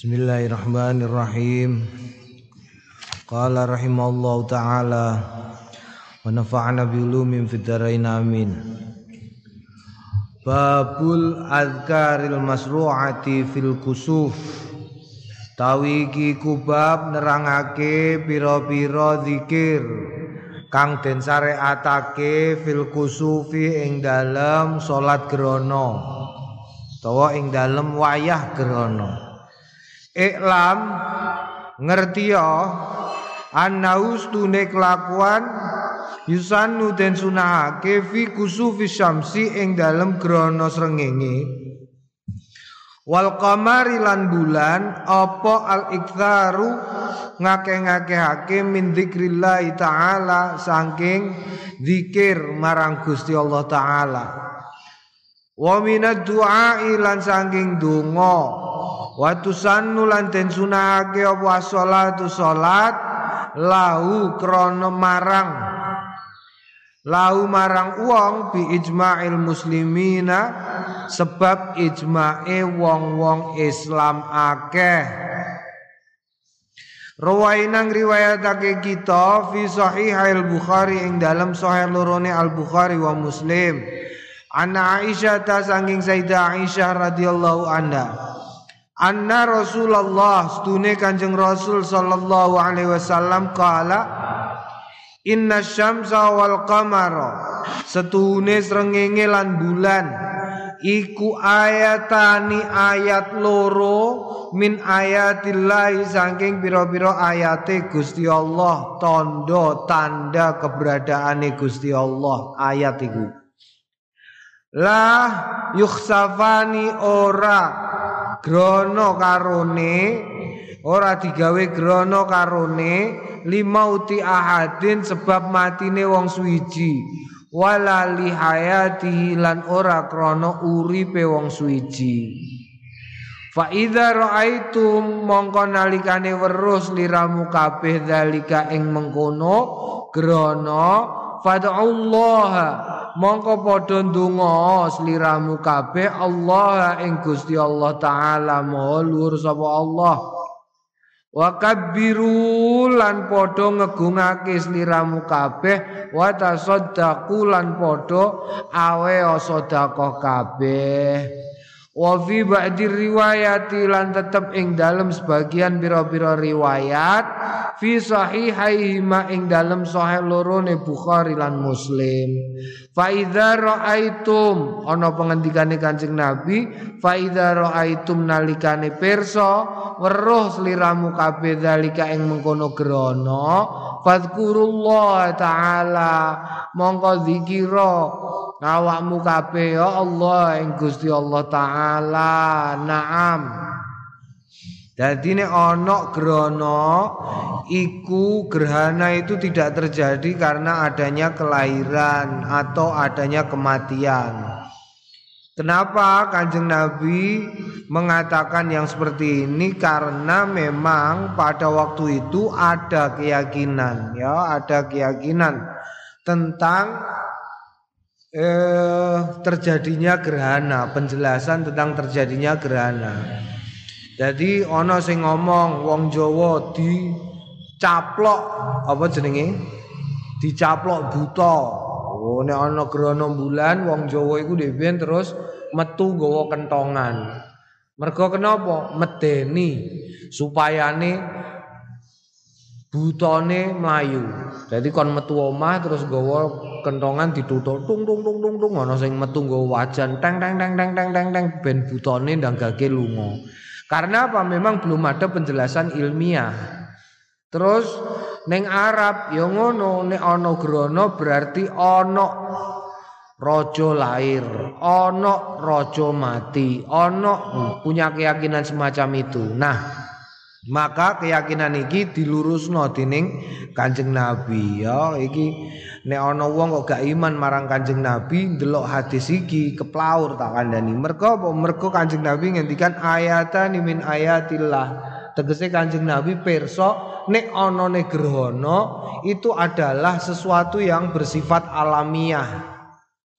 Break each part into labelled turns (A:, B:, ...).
A: Bismillahirrahmanirrahim. Qala rahimallahu taala wa nafa'ana bi ulumin fid dharain amin. Babul azkaril masru'ati fil kusuf. Tawi iki kubab nerangake pira-pira zikir kang den syariatake fil kusufi ing dalem salat grana utawa ing dalem wayah grana. Iklam ngerti ya? Annaus tune kelakuan yusannu den sunahake fi kusufi syamsi ing dalem grana srengenge. Wal qamari lan bulan apa al iktharu ngake-ngakehake min dzikrillah taala saking zikir marang Gusti Allah taala wa minad du'a lan saking donga wa tusannu lan den sunahake apa? Salatu salat. Lahu krana marang. Lahu marang wong bi ijma'il muslimina sebab ijma'e wong-wong Islam akeh. Rawainang riwayatake kita fi sahih al-Bukhari ing dalam sahih lorone al-Bukhari wa Muslim. Ana Aisyah ta sanging Sayyidah Aisyah radhiyallahu anha. Anna Rasulullah stune Kanjeng Rasul sallallahu alaihi wasallam kala Inna syamsa wal qamara. Setune srengenge lan bulan. Iku ayatani ayat loro min ayatillahi saking pira-pira ayate Gusti Allah tondo tanda keberadaane Gusti Allah ayat iku lah yukhsafani ora grono karone ora digawe grono karone limauti ahadin sebab matine wong suwiji. Wala li hayatihi lan ora krana uripe wong suwiji. Fa idza raaitum mongko nalikane weruh liramu kabeh dalika ing mengkono grono fad'ullaha. Mongko padha ndonga sliramu kabeh Allah ing Gusti Allah taala. Maha luhur sapa Allah. Wa kabbiru lan padha ngegungake sliramu kabeh. Wa tasaddaqu lan padha awe sedekah kabeh wa fi ba'di riwayati lan tetep ing dalem sebagian pira-pira riwayat fi sahihaihi ma ing dalem sahih lorone Bukhari lan Muslim fa idza raaitum ana pengendikane Kanjeng Nabi fa idza raaitum nalikane pirsa weruh sliramu kabeh dalika ing mengkono grana fadhkurullah taala mongko zikira awakmu kabeh ya Allah ing Gusti Allah taala. Naam Jadi nek ana grana iku gerhana itu tidak terjadi karena adanya kelahiran atau adanya kematian. Kenapa Kanjeng Nabi mengatakan yang seperti ini karena memang pada waktu itu ada keyakinan ya, ada keyakinan tentang eh, terjadinya gerhana, penjelasan tentang terjadinya gerhana. Jadi ana sing ngomong wong Jawa dicaplok apa jenenge? Dicaplok buta. Oh nek ana gerhana bulan wong Jawa iku dhewe terus metu nggawa kentongan. Mergo kenapa? Medeni supayane butone mlayu. Jadi kon metu omah terus gawa kentongan ditutuk tung tung tung tung tung ana sing metu nggawa wajan teng teng teng teng teng teng ben butone ndanggake lunga. Karena apa? Memang belum ada penjelasan ilmiah. Terus neng Arab ya ngono ana grana berarti ana raja lahir, ana raja mati, ana punya keyakinan semacam itu. Nah, maka keyakinan iki dilurusno dening Kanjeng Nabi. Ya iki nek ana wong kok gak iman marang Kanjeng Nabi ndelok hadis iki keplaur tak kandhani. Mergo apa? Mergo Kanjeng Nabi ngendikan ayatan min ayatillah. Tegese Kanjeng Nabi perso nek ana ne gerhana itu adalah sesuatu yang bersifat alamiah.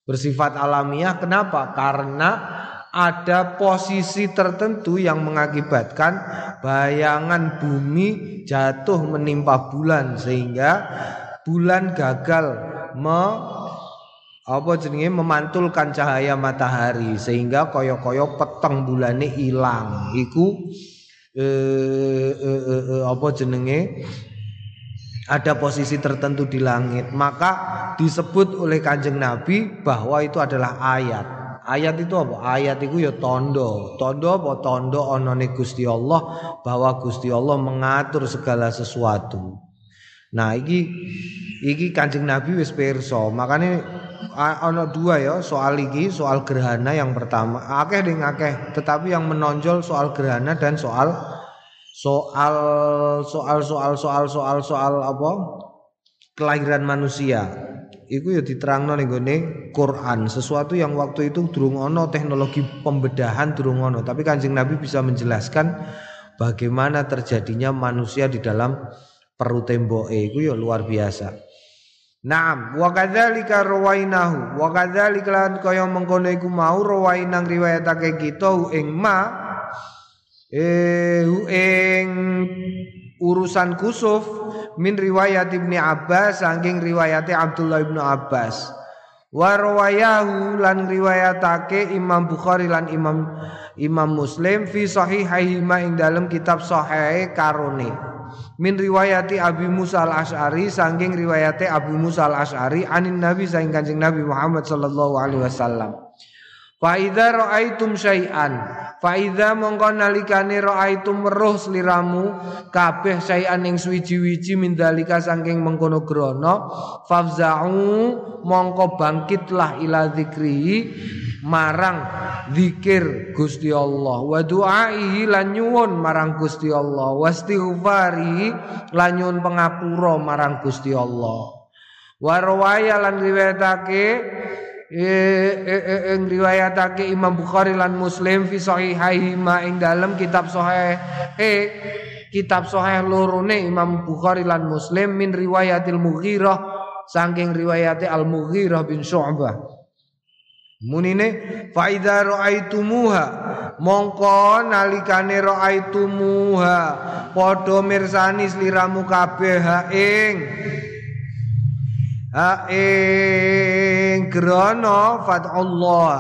A: Bersifat alamiah kenapa? Karena ada posisi tertentu yang mengakibatkan bayangan bumi jatuh menimpa bulan sehingga bulan gagal me apa jenenge memantulkan cahaya matahari sehingga koyo-koyo peteng bulane ilang iku eh, eh, eh, eh, apa jenenge ada posisi tertentu di langit. Maka disebut oleh kanjeng Nabi bahwa itu adalah ayat ayat itu apa? Ayat itu ya tondo. Tondo apa? Tondo onone Gusti Allah bahwa Gusti Allah mengatur segala sesuatu. Nah, iki iki Kanjeng Nabi wis pirsa. Makane ana dua ya soal iki, soal gerhana yang pertama. Akeh ding akeh, tetapi yang menonjol soal gerhana dan soal soal soal soal soal soal soal apa? kelahiran manusia iku ya diterangno ning gone Quran, sesuatu yang waktu itu durung ono teknologi pembedahan durung ono, tapi Kanjeng Nabi bisa menjelaskan bagaimana terjadinya manusia di dalam perut tembok iku ya luar biasa. Naam, wa kadzalika rawainahu, wa kadzalika lan kaya mengkono iku mau rawainang riwayatake kita ing ma eh ing urusan kusuf min riwayat Ibni Abbas saking riwayate Abdullah Ibnu Abbas. Wa rawayahu lan riwayatake Imam Bukhari lan Imam Imam Muslim fi sahihaihi ma ing dalam kitab sahih karone. Min riwayati Abi Musa al-Asy'ari saking riwayate Abu Musa al-Asy'ari anin Nabi saking Kanjeng Nabi Muhammad sallallahu alaihi wasallam Fa idza raaitum syai'an fa idza mongko nalikane raaitum weruh sliramu kabeh syai'an ing suwiji-wiji mindalika saking mengkono grana fafza'u mongko bangkitlah ila zikri marang zikir Gusti Allah. Wa nyuwun marang Gusti Allah. Wastighfari lan nyuwun pangapura marang Gusti Allah. Wa lan riwayatake ing riwayatake Imam Bukhari lan Muslim fi sahihaihi ma ing dalam kitab sahih eh kitab sahih lorone Imam Bukhari lan Muslim min riwayatil Mughirah saking riwayate Al Mughirah bin Syu'bah. Munine fa idza raaitumuha mongko nalikane raaitumuha padha mirsani sliramu kabeh ing ha ing grana Allah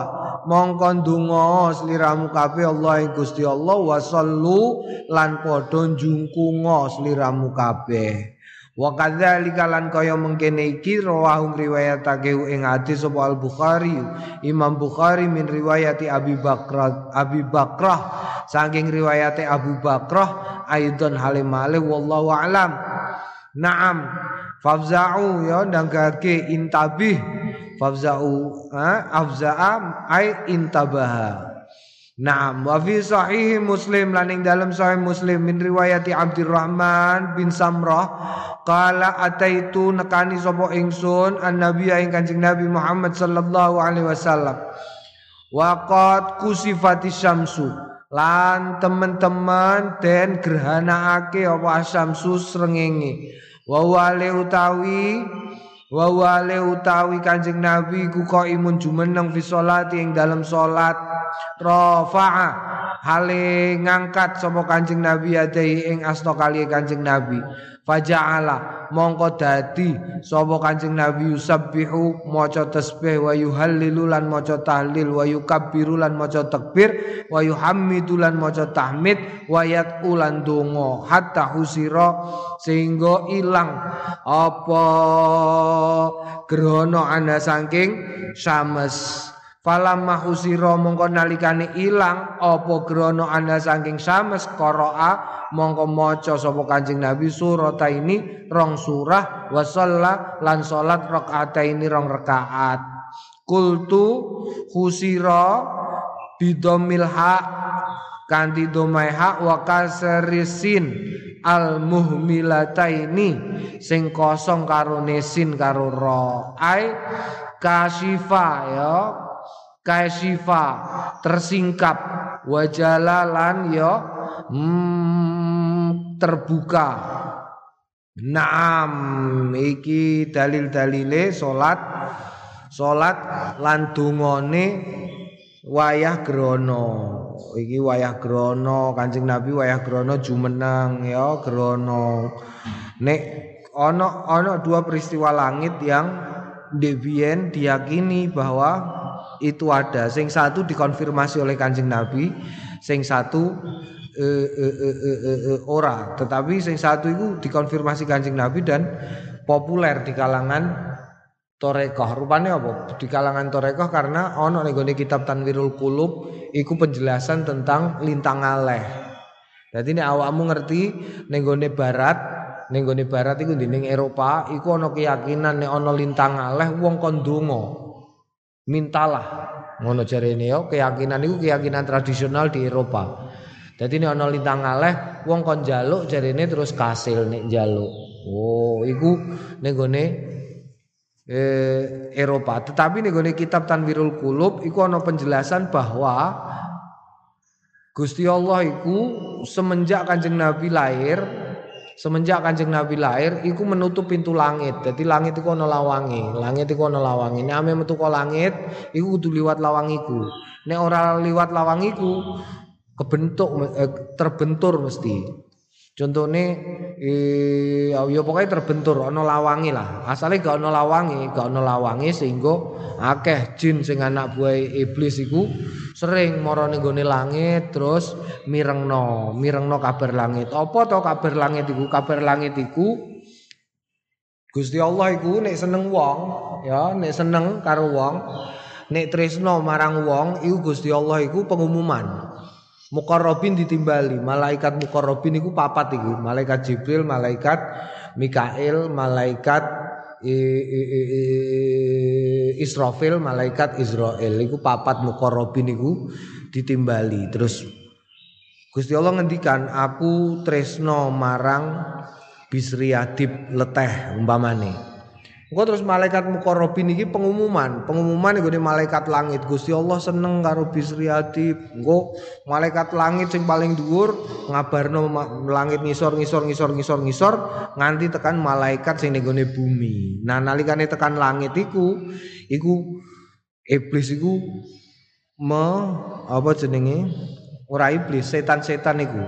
A: mongko ndonga sliramu kabeh Allah ing Gusti Allah wa sallu lan padha njungkunga sliramu kabeh. Wa kadzalika lan kaya mengkene iki rawahu riwayatake ing hadis sapa Al Bukhari Imam Bukhari min riwayati Abi Bakrah Abi Bakrah. Saking riwayate Abu Bakrah aidon halim wallahu alam. Naam Fafza'u ya ndangake intabih. Fafza'u ha? Afza'a ai intabaha. Naam wa fi sahih Muslim laning dalam sahih Muslim min riwayati Abdurrahman bin Samrah qala ataitu nekani sapa ingsun annabi ing Kanjeng Nabi Muhammad sallallahu alaihi wasallam. Waqad kusifati syamsu lan teman-teman den gerhanaake apa syamsu srengenge wa wale utawi wa wale utawi Kanjeng Nabi ku imun jumeneng fi sholati ing dalam salat. Rafa'a hale ngangkat sapa Kanjeng Nabi adai ing asta kali Kanjeng Nabi faja'ala mongko dadi sapa Kanjeng Nabi yusabbihu maca tasbih wa yuhallilu lan maca tahlil wa yukabbiru lan maca takbir wa yuhammidu lan maca tahmid wa yad'u lan donga hatta husira sehingga ilang. Apa grana ana saking syams Falam mahusiro mongko nalikane ilang apa grana anda saking sames qara'a mongko maca sapa Kanjeng Nabi surata ini rong surah wa lan salat ini rong rakaat. Kultu husira bidomil ha kanthi domai hak wa kasrisin al muhmilataini sing kosong karo nesin karo ro ai kasyifa ya kasyifa tersingkap. Wajalalan ya hmm, terbuka. Naam iki dalil-dalile salat salat lan dungane wayah grono iki wayah grono Kanjeng Nabi wayah grono jumeneng ya grono nek ono ono dua peristiwa langit yang Devien diyakini bahwa itu ada sing satu dikonfirmasi oleh Kanjeng Nabi sing satu e, e, e, e, e, e, ora tetapi sing satu itu dikonfirmasi Kanjeng Nabi dan populer di kalangan Torekoh rupanya apa? Di kalangan Torekoh karena ono ning kitab Tanwirul Kulub iku penjelasan tentang lintang aleh. Jadi ini awakmu ngerti ning barat, ning barat iku ning Eropa iku ono keyakinan ono lintang aleh wong kon donga. Mintalah. Ngono jarene yo keyakinan iku keyakinan tradisional di Eropa. Jadi ini ono lintang aleh wong kon jaluk jarene terus kasil nek jaluk. Oh, iku ning eh, Eropa. Tetapi nih kitab Tanwirul Kulub iku ana penjelasan bahwa Gusti Allah iku semenjak Kanjeng Nabi lahir, semenjak Kanjeng Nabi lahir iku menutup pintu langit. Jadi langit iku ana lawangi, langit iku ana lawangi. Nek ame metu langit iku kudu liwat lawangiku. Nek ora liwat lawangiku kebentuk eh, terbentur mesti. Contohnya eh ya pokoknya terbentur ana lawangi lah. Asale gak ana lawangi, gak ana lawangi sehingga akeh jin sing anak buah iblis iku sering mara ning langit terus mirengno, mirengno kabar langit. Apa to kabar langit iku? Kabar langit iku Gusti Allah iku nek seneng wong, ya nek seneng karo wong, nek tresno marang wong iku Gusti Allah iku pengumuman. Mukarrabin ditimbali, malaikat mukarrabin iku papat iku, malaikat Jibril, malaikat Mikail, malaikat Israfil, malaikat Israel iku papat mukarrabin iku ditimbali. Terus Gusti Allah ngendikan, aku tresno marang Bisriyadib leteh umpamane. Engko terus malaikat mukarrabin iki pengumuman, pengumuman iku malaikat langit. Gusti Allah seneng karo Bisriyati. Engko malaikat langit sing paling dhuwur ngabarno langit ngisor ngisor ngisor ngisor ngisor nganti tekan malaikat sing ning bumi. Nah nalikane tekan langit iku iku iblis iku me apa jenenge? Ora iblis, setan-setan iku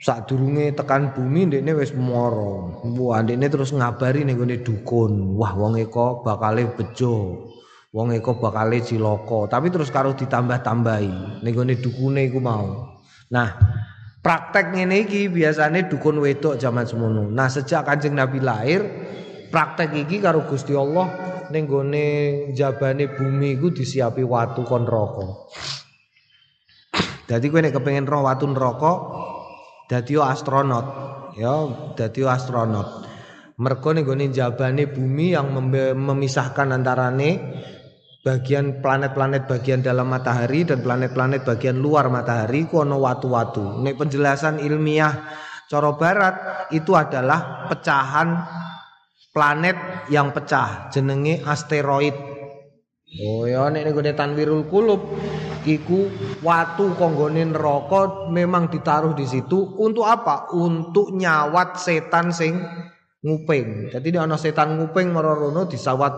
A: sadurunge tekan bumi ndekne wis mara. Wah, ndekne terus ngabari ning gone dukun. Wah, wong eko bakale bejo. Wong eko bakale cilaka. Tapi terus karo ditambah-tambahi ning gone dukune iku mau. Nah, praktek ngene iki biasane dukun wedok zaman semono. Nah, sejak Kanjeng Nabi lahir, praktek iki karo Gusti Allah ning gone jabane bumi iku disiapi watu kon neraka. Dadi kowe nek kepengin roh watu neraka, dadi astronot. Ya dadi astronot. Mergo gone jabane bumi yang memisahkan antarane bagian planet-planet bagian dalam matahari dan planet-planet bagian luar matahari ana watu-watu. Nek penjelasan ilmiah cara barat itu adalah pecahan planet yang pecah jenenge asteroid Oh ya nek ning Tanwirul Kulub iku watu konggone neraka memang ditaruh di situ untuk apa? Untuk nyawat setan sing nguping. Jadi ana setan nguping marorono disawat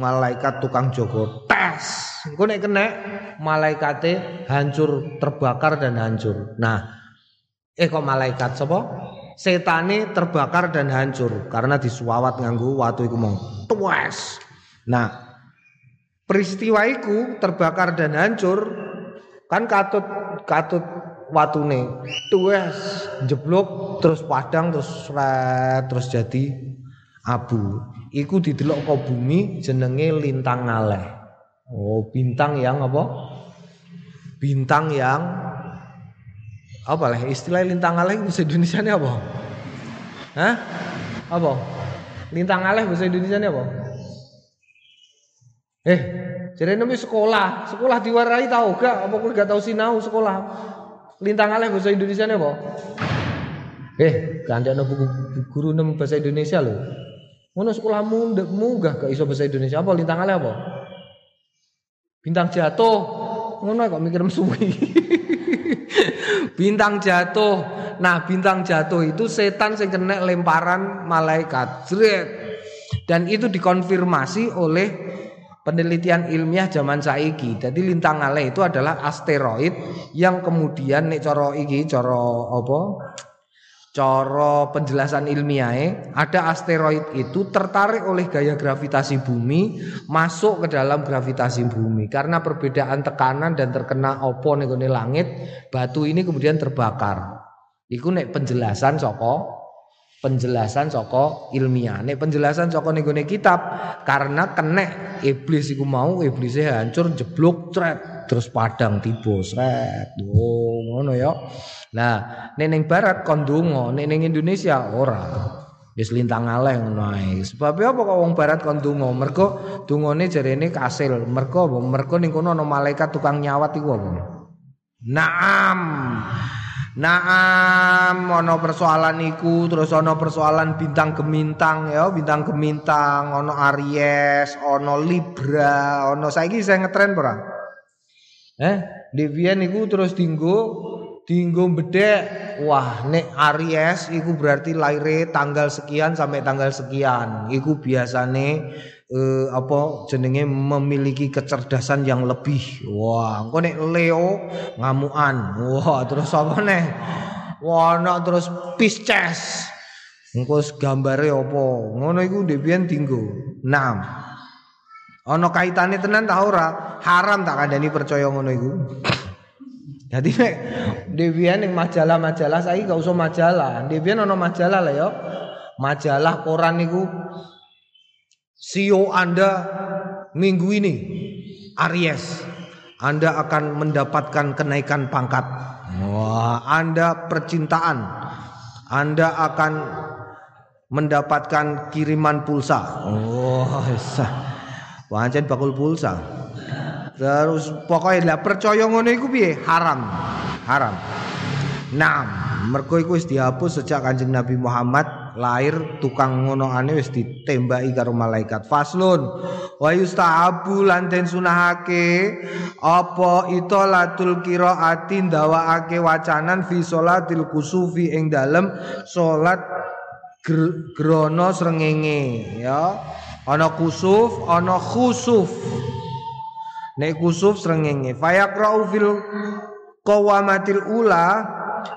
A: malaikat tukang jogo. Tes. Engko nek kena malaikate hancur terbakar dan hancur. Nah, eh kok malaikat sapa? Setane terbakar dan hancur karena disuawat nganggo watu iku mau. Tuwes. Nah, peristiwa itu terbakar dan hancur kan katut katut watune. Tuwes jeblok terus padang terus red, terus jadi abu. Iku didelok ke bumi jenenge lintang ngaleh. Oh bintang yang apa? Bintang yang apa lah istilah lintang ngaleh bahasa Indonesia ini apa? Hah? apa? Lintang ngaleh bahasa Indonesia ini apa? Eh, jadi namanya sekolah, sekolah diwarai tahu gak? Apa kau gak tahu sinau sekolah? Lintang aleh bahasa Indonesia nih apa? Eh, ada buku guru nama bahasa Indonesia loh. Mana sekolahmu munggah gak iso bahasa Indonesia apa? Lintang aleh apa? Bintang jatuh. Mana kok mikir mesuwi? bintang jatuh. Nah, bintang jatuh itu setan yang kena lemparan malaikat. Dan itu dikonfirmasi oleh penelitian ilmiah zaman saiki. Jadi lintang ale itu adalah asteroid yang kemudian nek cara iki cara apa? Cara penjelasan ilmiah ada asteroid itu tertarik oleh gaya gravitasi bumi masuk ke dalam gravitasi bumi karena perbedaan tekanan dan terkena opo nih langit batu ini kemudian terbakar. Iku nek penjelasan soko penjelasan soko ilmiah. Nek penjelasan soko nego kitab karena kena iblis iku mau iblisnya hancur jeblok cret terus padang tiba sret. Oh, ngono ya. Nah, nek barat kondungo, nek ning Indonesia ora. Wis lintang aleh ngono. Sebab apa kok wong barat kon donga? Mergo dungane jarene kasil. Mergo mergo ning kono ana malaikat tukang nyawat iku apa? Naam. Naam ono persoalan iku terus ono persoalan bintang gemintang ya bintang gemintang ono Aries ono Libra ono saiki saya ngetren ora? Eh Devian iku terus dinggo dinggo bedek wah nek Aries iku berarti lahir tanggal sekian sampai tanggal sekian. Iku biasane eh, apa jenenge memiliki kecerdasan yang lebih. Wah, engko nek Leo ngamuan. Wah, terus apa nih? Wah, nak terus Pisces. Engko gambare apa? Ngono iku ndek biyen dinggo. 6. Ana kaitane tenan ta ora? Haram tak kandhani percaya ngono iku. Jadi nek Devian yang majalah-majalah saya gak usah majalah. Devian ono majalah lah ya. Majalah koran niku CEO Anda minggu ini Aries Anda akan mendapatkan kenaikan pangkat Wah, Anda percintaan Anda akan mendapatkan kiriman pulsa Oh, Wancen bakul pulsa Terus pokoknya lah percaya ngono iku piye? Haram. Haram. Nah, mergo iku wis dihapus sejak Kanjeng Nabi Muhammad lahir tukang ngono ane wis ditembaki karo malaikat. Faslun wa yustahabu lan den sunahake apa itolatul qiraati ndawakake wacanan fi salatil kusufi ing dalem salat grono srengenge ya. Ana kusuf ana khusuf. Nek kusuf srengenge. Fayaqra'u fil qawamatil ula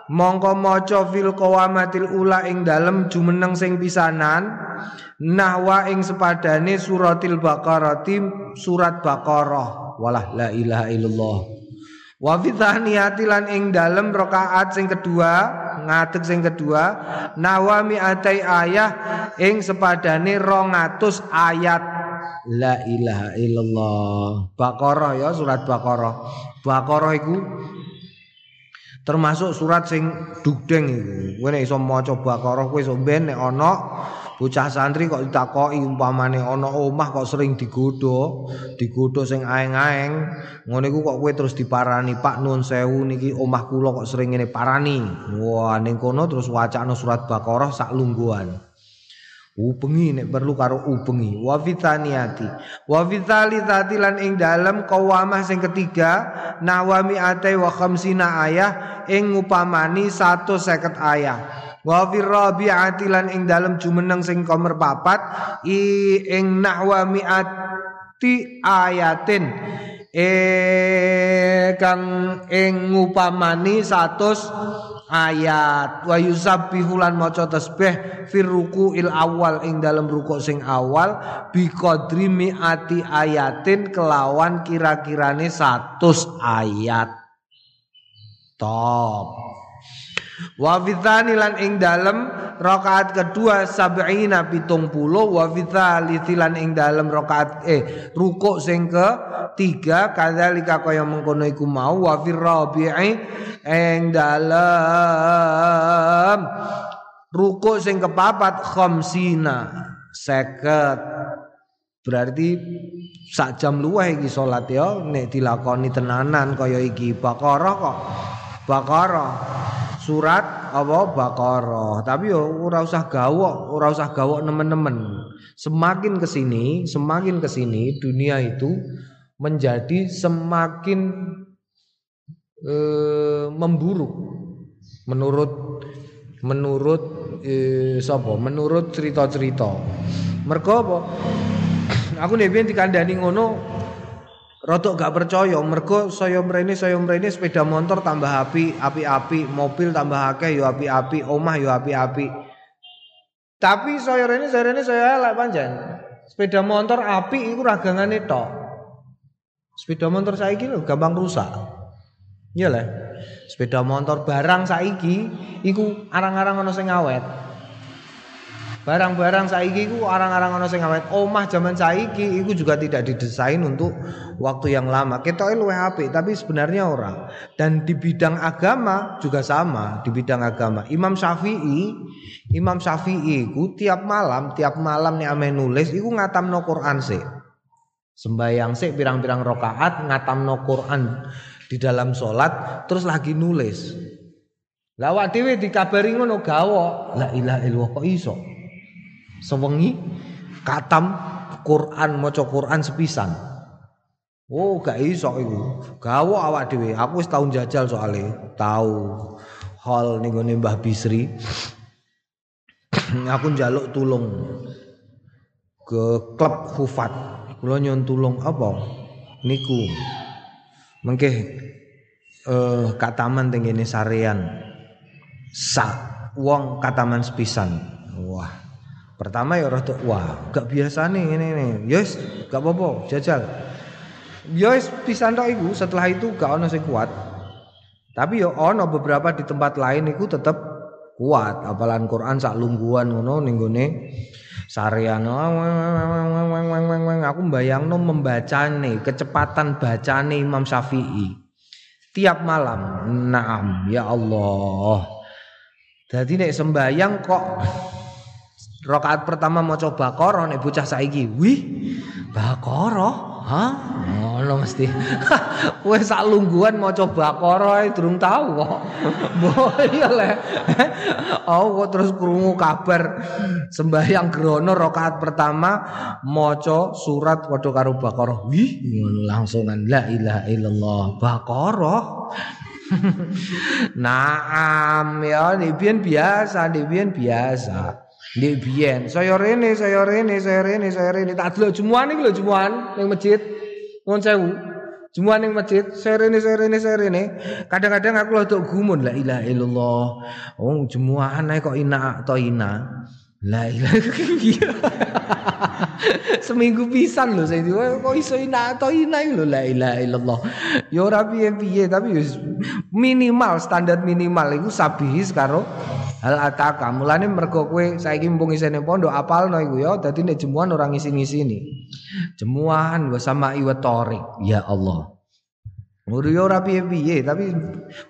A: mongko maca fil qawamatil ula ing dalem jumeneng sing pisanan nahwa ing sepadane suratil baqarah surat baqarah. Walah la ilaha illallah. Wa fi lan ing dalem rakaat sing kedua ngadeg sing kedua nahwa mi'atai ayah ing sepadane 200 ayat. La ilaha illallah. Baqarah ya surat baqarah. Baqarah iku termasuk surat sing dugdeng iku. Kowe nek iso maca Baqarah kowe iso ben nek ana bocah santri kok ditakoki umpamane ana omah kok sering digodho digodho sing aeng-aeng. Ngono iku kok kowe terus diparani Pak Nun sewu niki omah kula kok sering ngene parani. Wah ning kono terus wacana surat Baqarah sak lungguhan ubengi nek perlu karo ubengi. Wa fitaniati wa fitalitati lan ing dalem qawamah sing ketiga nawami atai wa khamsina ayah ing upamani 150 ayah. Wa firabiati lan ing dalem jumeneng sing komer papat i ing nahwa miati ayatin. E kang ing upamani 100 ayat. Wa yusabbihu lan maca tasbih fir il awal ing dalam rukuk sing awal bi qadri mi'ati ayatin kelawan kira-kirane 100 ayat. Top Wa fitsani lan ing dalem rakaat kedua sab'ina pitung puluh wa fitsalithi lan ing dalem rakaat eh rukuk sing ke tiga kadzalika kaya mengkono iku mau wa rabi'i ing dalem rukuk sing kepapat khamsina seket. Berarti sak jam luweh iki salat ya nek dilakoni tenanan kaya iki bakara kok. Bakara surat apa Baqarah. Tapi yo ora usah gawok, ora usah gawok nemen-nemen. Semakin ke sini, semakin ke sini dunia itu menjadi semakin eh, memburuk. Menurut menurut eh, sapa? Menurut cerita-cerita. Mergo apa? aku nek dikandani ngono Rotok gak percaya, mergo saya mrene saya mrene sepeda motor tambah api, api-api, mobil tambah akeh yo api-api, omah yo api-api. Tapi saya rene saya rene saya elek panjang. Sepeda motor api iku ragangane tok. Sepeda motor saiki lho gampang rusak. Iya lah. Sepeda motor barang saiki iku arang-arang ana sing awet. Barang-barang saiki ku orang-orang ono sing awet omah zaman saiki iku juga tidak didesain untuk waktu yang lama. Ketoke luwih apik tapi sebenarnya orang. Dan di bidang agama juga sama, di bidang agama. Imam Syafi'i, Imam Syafi'i iku tiap malam, tiap malam nih ame nulis iku ngatamno Quran sih. Sembayang sih pirang-pirang rakaat ngatamno Quran di dalam sholat terus lagi nulis. Lah awak dhewe dikabari ngono gawo. La ilaha illallah kok iso sewengi katam Quran maca Quran sepisan. Oh, gak iso iku. Gawo awak dhewe. Aku tau jajal soalnya, tahu hall ning gone Mbah Bisri. aku njaluk tulung ke klub Hufat. Kula nyon tulung apa? Niku. Mengke eh kataman tenggene sarean. Sak wong kataman sepisan. Wah, Pertama ya roh wah gak biasa nih ini nih. Yes, gak apa-apa, jajal. Yes, pisan tok iku setelah itu gak ono sing kuat. Tapi yo ono beberapa di tempat lain iku tetep kuat. Apalan Quran sak lungguan ngono ning gone. Aku mbayangno membacane, kecepatan bacane Imam Syafi'i. Tiap malam. Naam, ya Allah. Jadi nek sembayang kok Rakaat pertama mau coba koro nek bocah saiki. Wih, bakoro? Hah? Ngono mesti. Kowe sak mau coba koro durung tahu kok. Mbok iya. Oh kok terus krungu kabar sembahyang grono rakaat pertama maca surat padha karo Baqarah. Wih, langsungan la ilaha illallah. Baqarah. Naam ya, ini biasa, ini biasa. Ndek biyen, saya rene, saya rene, saya rene, saya rene. Tak delok jumuan iki lho jumuan ning masjid. Nuwun sewu. Jumuan ning masjid, saya rene, saya rene, saya rene. Kadang-kadang aku lho gumun la ilaha illallah. Oh, jumuan ae kok ina atau ina. La ilaha Seminggu pisan lho saya kok iso ina atau ina lho la ilaha illallah. Ya ora piye-piye tapi minimal standar minimal iku sabihis karo Hal ataka mulane mergo kowe saiki mumpung isine pondok apalno iku ya dadi nek jemuan ora ngisi-ngisini. Jemuan wa sama iwa torik ya Allah. Nguru yo ora piye-piye tapi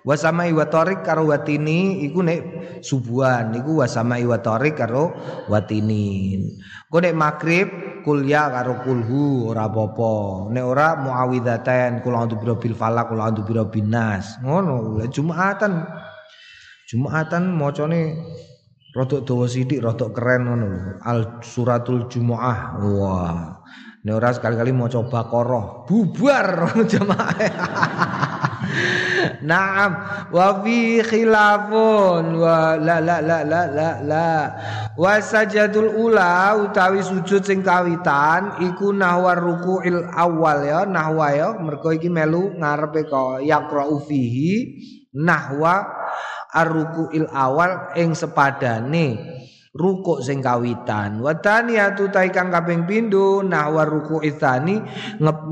A: wa sama iwa torik karo watini iku nek subuhan iku wa sama iwa torik karo watinin. Kok nek magrib kulya karo kulhu ora apa-apa. Nek ora muawidzatain kul a'udzu birabbil falaq kul a'udzu birabbin nas. Ngono, Jumatan Jumatan macane rodok dawa sithik, rodok keren ngono Al suratul Jumuah. Wah. Nek ora sekali-kali maca Baqarah, bubar jamaah. Naam wa fi khilafun wa la la la la la la wa sajadul ula utawi sujud sing kawitan iku nahwa ruku'il awal ya nahwa ya mergo iki melu ngarepe kok yaqra'u fihi nahwa il awal ing sepadane rukuk sing kawitan. Wa taniyatu ta kang kaping pindho nahwa ruku itsani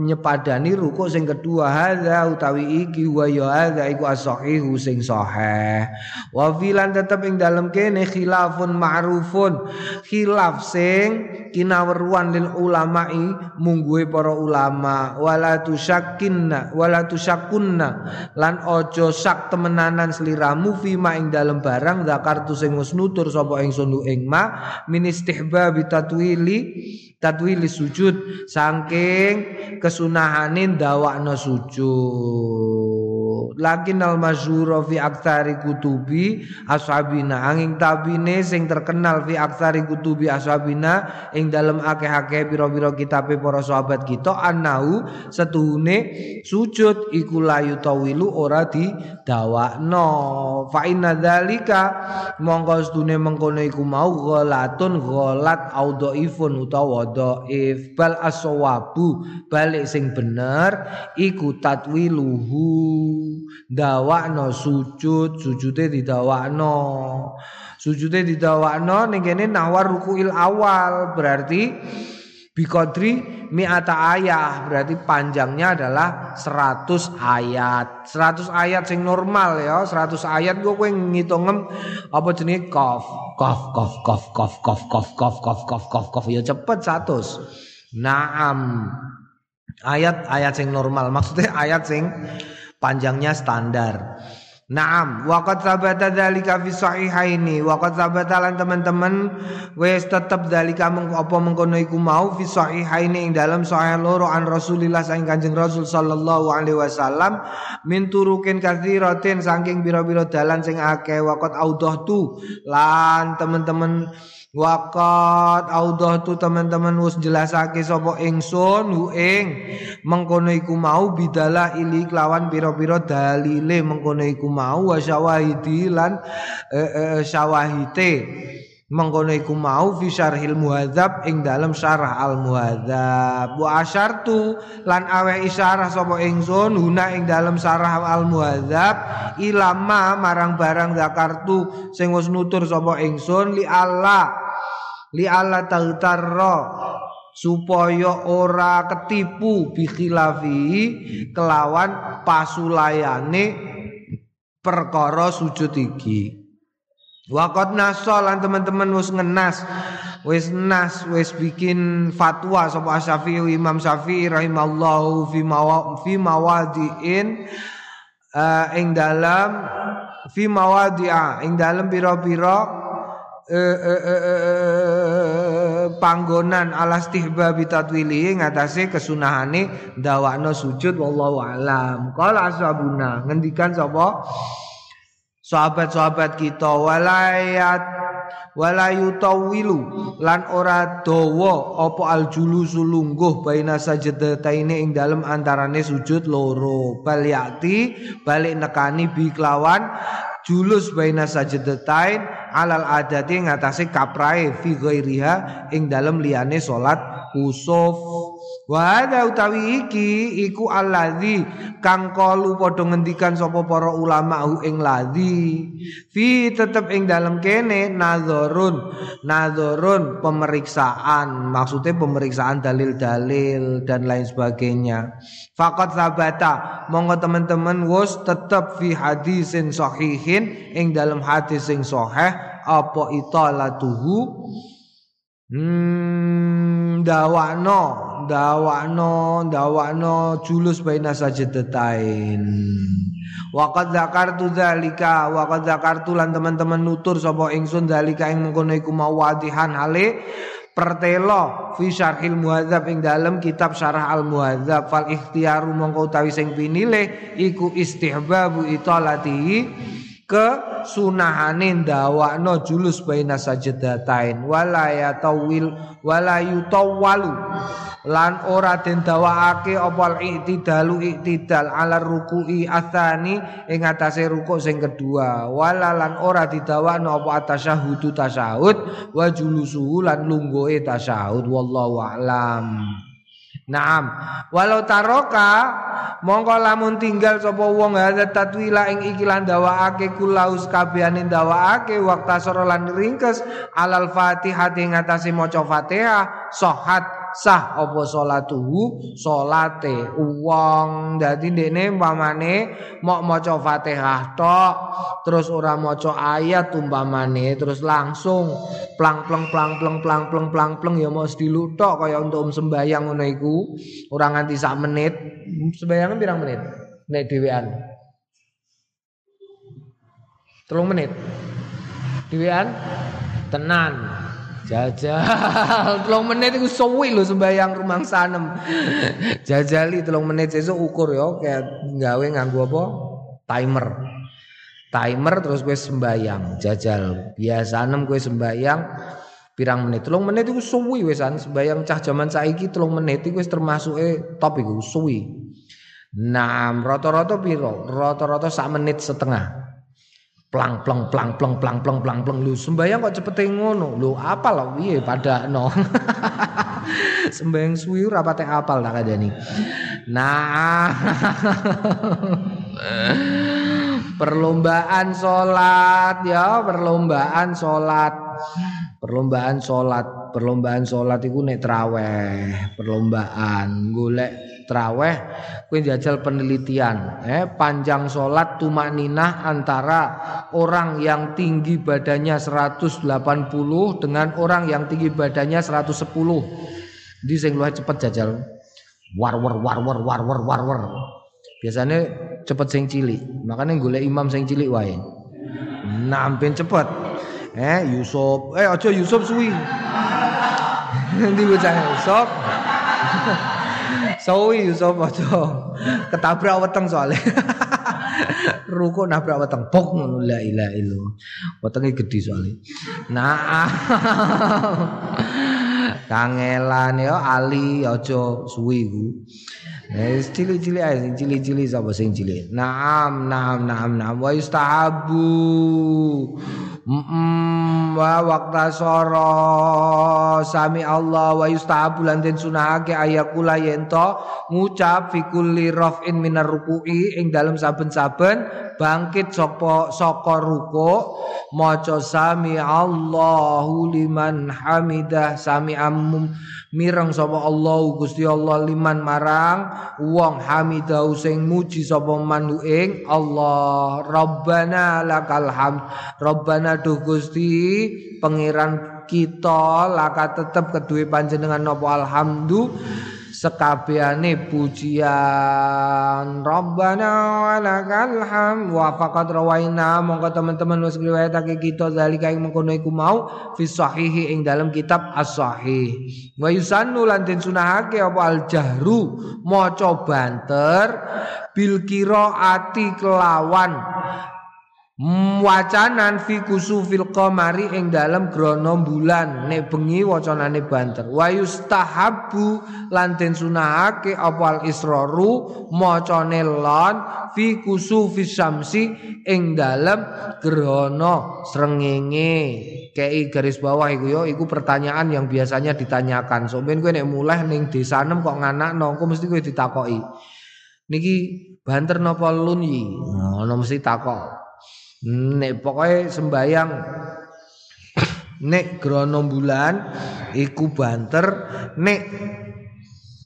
A: nyepadani rukuk sing kedua. Hadza utawi iki wa ya hadza iku as-sahihu sing sahih. Wa filan tetep ing dalem kene khilafun ma'rufun. Khilaf sing kinaweruan lil ulama'i mungguhe para ulama. Wala tusakkinna wala tusakkunna lan ojo sak temenanan sliramu fima ing dalem barang zakartu sing wis nutur sapa ingsun ing ma min istihbab tatwili tatwili sujud. Saking kesunahanin dawakno sujud lakin al masyhur fi aktsari kutubi ashabina angin tabine sing terkenal fi aktsari kutubi ashabina ing dalam akeh-akeh pira-pira kitabe para sahabat kita annahu setuhune sujud iku layu tawilu ora didawakno. Fa inna dzalika mongko sedune mengkono iku mau ghalatun ghalat audhaifun utawa dhaif. Bal aswabu balik sing bener iku tatwiluhu dawakno sujud sujude didawakno. Sujude didawakno ning kene nawar rukuil awal berarti bikodri mi'ata ayah berarti panjangnya adalah 100 ayat. 100 ayat sing normal ya 100 ayat gue kowe ngitungem apa jenis kof kof kof kof kof kof kof kof kof kof kof kof ya cepet 100 naam. Ayat-ayat sing normal. Maksudnya ayat sing panjangnya standar. Naam, waqad sabata dzalika fi sahihaini, waqad sabata lan teman-teman wis tetep dzalika apa mengkono iku mau fi sahihaini ing dalam sahih loro an Rasulillah saing Kanjeng Rasul sallallahu alaihi wasallam min turukin katsiratin saking bira-bira dalan sing akeh. Waqad audah tu lan teman-teman Wakat. Audah tu teman-teman wis jelasake sapa ingsun. Hu ing. Mengkono iku mau bidalah ili kelawan pira-pira dalile. Mengkono iku mau wa syawahidi lan e, e, syawahite mengkono iku mau fi syarhil muhadzab ing dalam syarah al muhadzab wa asyartu lan awe isyarah sapa ingsun huna ing dalam syarah al muhadzab ilama marang barang zakartu sing wis nutur sapa ingsun li Allah li Allah tautarra supaya ora ketipu bikhilafi kelawan pasulayane perkara sujud iki Wakot nasolan teman-teman wis ngenas. Wis nas wis bikin fatwa sapa Syafi'i Imam Syafi'i rahimallahu fi fi mawadiin uh, ing dalam fi mawadi'a ing dalam pira-pira uh, uh, panggonan alas tihba bitatwili ngatasé kesunahane ndawakno sujud wallahu alam. Qala ashabuna ngendikan sapa sahabat-sahabat kita walayat walayutawilu lan ora dawa apa aljulusu lungguh baina sajdataine ing dalem antarane sujud loro. Bal yakti balik nekani bi kelawan julus baina sajdatain alal adati ngatasé kaprae fi ghairiha ing dalem liyane salat kusuf wa utawi iki iku alladzi kang kalu padha ngendikan sapa para ulama hu ing ladzi. Fi tetep ing dalam kene nazarun nazarun pemeriksaan. Maksudnya pemeriksaan dalil-dalil dan lain sebagainya. Faqat sabata monggo teman-teman wus tetep fi hadisin sahihin ing dalam hadis sing sahih apa italatuhu Hmm, dawakno, dawakno, dawakno julus baina sajdatain. Wa qad zakartu dzalika, wa qad zakartu lan teman-teman nutur sapa ingsun dzalika ing mengkono iku mawadihan hale pertelo fi syarhil muhadzab ing dalem kitab syarah al muhadzab fal ikhtiaru mongko utawi sing pinilih iku istihbabu italati ke sunahane ndawakno julus baina sajdatain wala yatawil wala yutawwalu lan ora den dawakake apa iktidalu iktidal ala ruku'i atsani ing atase ruku sing kedua. Wala lan ora didawakno apa atasyahud tasyahud wa julusuhu lan lungguhe tasyahud. Wallahu a'lam Naam, walau taroka mongko lamun tinggal sapa wong hadza tatwila ing iki lan dawaake kulaus kabehane dawaake waktu soro lan ringkes alal Fatihah ing atase maca Fatihah sahat sah apa salatuhu salate wong dadi ndekne umpamane mok maca Fatihah tok terus ora maca ayat umpamane terus langsung plang pleng plang pleng plang pleng plang pleng ya mau sedilu tok kaya untuk sembayang ngono iku. Ora nganti sak menit. Sembayang pirang menit? Nek dhewean. Telung menit. Dhewean? Tenan. Jajal. Telung menit iku suwi lho sembayang rumang sanem. Jajali telung menit sesuk ukur ya kayak gawe nganggo apa? timer. Timer terus gue sembayang jajal. Biasa enam gue sembayang pirang menit. Telung menit itu suwi wesan sembayang cah zaman saiki telung menit itu termasuk eh top itu suwi. Nah rata-rata piro? Rata-rata sak menit setengah plang plang plang plang plang plang plang plang lu sembayang kok cepet ngono? Lu apa lo iya pada no sembayang suwi rapate apal tak ada nih nah. Perlombaan sholat ya perlombaan sholat. Perlombaan sholat. Perlombaan sholat itu nek traweh. Perlombaan golek traweh kuwi jajal penelitian. Eh panjang sholat tumak ninah antara orang yang tinggi badannya 180 dengan orang yang tinggi badannya 110 di sing luwih cepet jajal. War war war war war war war war. Biasanya cepet sing cilik. Makanya golek imam sing cilik wae. Nampen cepet. Eh Yusuf, eh aja Yusuf suwi. Nanti bocah Yusuf. Suwi Yusuf aja. Ketabrak weteng soalnya. Ruko nabrak weteng pok ngono la ilaha illallah. Wetenge gedhe soalnya. Nah. Kangelan ya Ali aja suwi ku. Eh cilik-cilik ae cilik-cilik sapa sing cilik. Naam, naam, naam, naam wa yustahabu. Wa waqta soro sami Allah wa yustahabu lan den sunahake ayakula yento ngucap fi kulli raf'in minar ruku'i ing dalam saben-saben bangkit sapa saka ruku maca sami Allahu liman hamidah sami amum mireng sapa Allah Gusti Allah liman marang wong hamidau sing muji sapa manhu ing Allah. Rabbana lakal hamd Rabbana duh Gusti pangeran kita laka tetep kedue panjenengan napa alhamdu sekabehane pujian. Rabbana walakal ham wa faqad rawaina. Monggo teman-teman wis riwayatake kita zalika ing mengkono iku mau fi sahihi ing dalam kitab as-sahih. Wa yusannu lan den sunahake apa? Al jahru maca banter. Bil kelawan wacanan fi kusufil qamari ing dalam grono bulan nek bengi wacanane banter. Wa yustahabbu lan den sunahake apa al israru? Macane lon fi kusufis syamsi ing dalam grono srengenge. Kei garis bawah iku yo iku pertanyaan yang biasanya ditanyakan. So ben kowe nek mulai ning desanem kok nganakno kok mesti kowe ditakoki. Niki banter napa lun yi? Ngono mesti takok Nek pokoknya sembayang nek grono bulan iku banter nek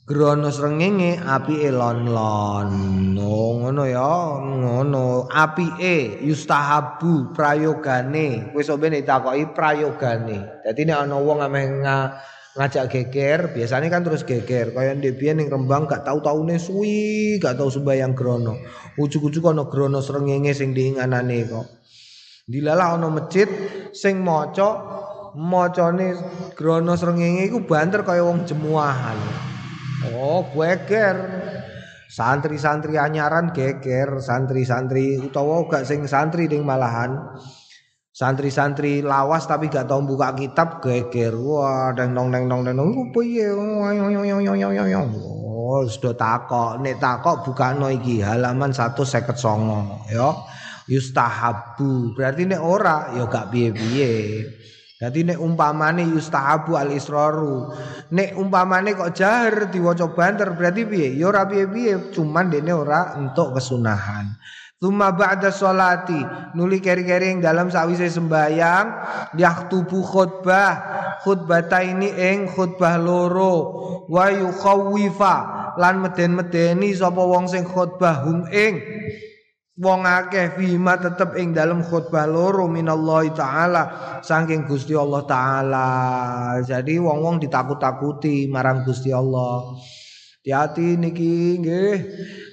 A: grono srengenge api elon-lon no, ngono ya ngono. Api e yustahabu prayogane. Wis sampe nek takoki prayogane. Dadi nek ana wong ameh ngajak geger biasanya kan terus geger. Kaya ndek ning Rembang gak tau taune suwi gak tau sembayang grono. Ujug-ujug ana grono srengenge sing diinganane kok. Dilalah ana masjid sing maca macane grono srengenge iku banter kaya wong jemuahan. Oh geger. Santri-santri anyaran geger santri-santri utawa gak sing santri ding malahan Santri-santri lawas tapi gak tau buka kitab geger. Wah, deng nong deng nong deng nong. Piye? Oh, sudah takok. Nek takok bukano iki halaman 159 ya. Yustahabu. Berarti nek ora ya gak piye-piye. Jadi nek umpamane yustahabu al israru. Nek umpamane kok jahar diwaca banter berarti piye? Ya ora piye-piye, cuman dene ora entuk kesunahan. Tuma ba'da sholati. Nuli keri-keri yang dalam sawise sembayang yaktubu khutbah. Khutbata ini ing khutbah loro. Wa yukhawifa. Lan meden-medeni sapa wong sing khutbah hum ing. Wong akeh fima tetep ing dalam khutbah loro minallahi taala. Saking Gusti Allah taala. Jadi wong-wong ditakut-takuti marang Gusti Allah Hati-hati niki nggih.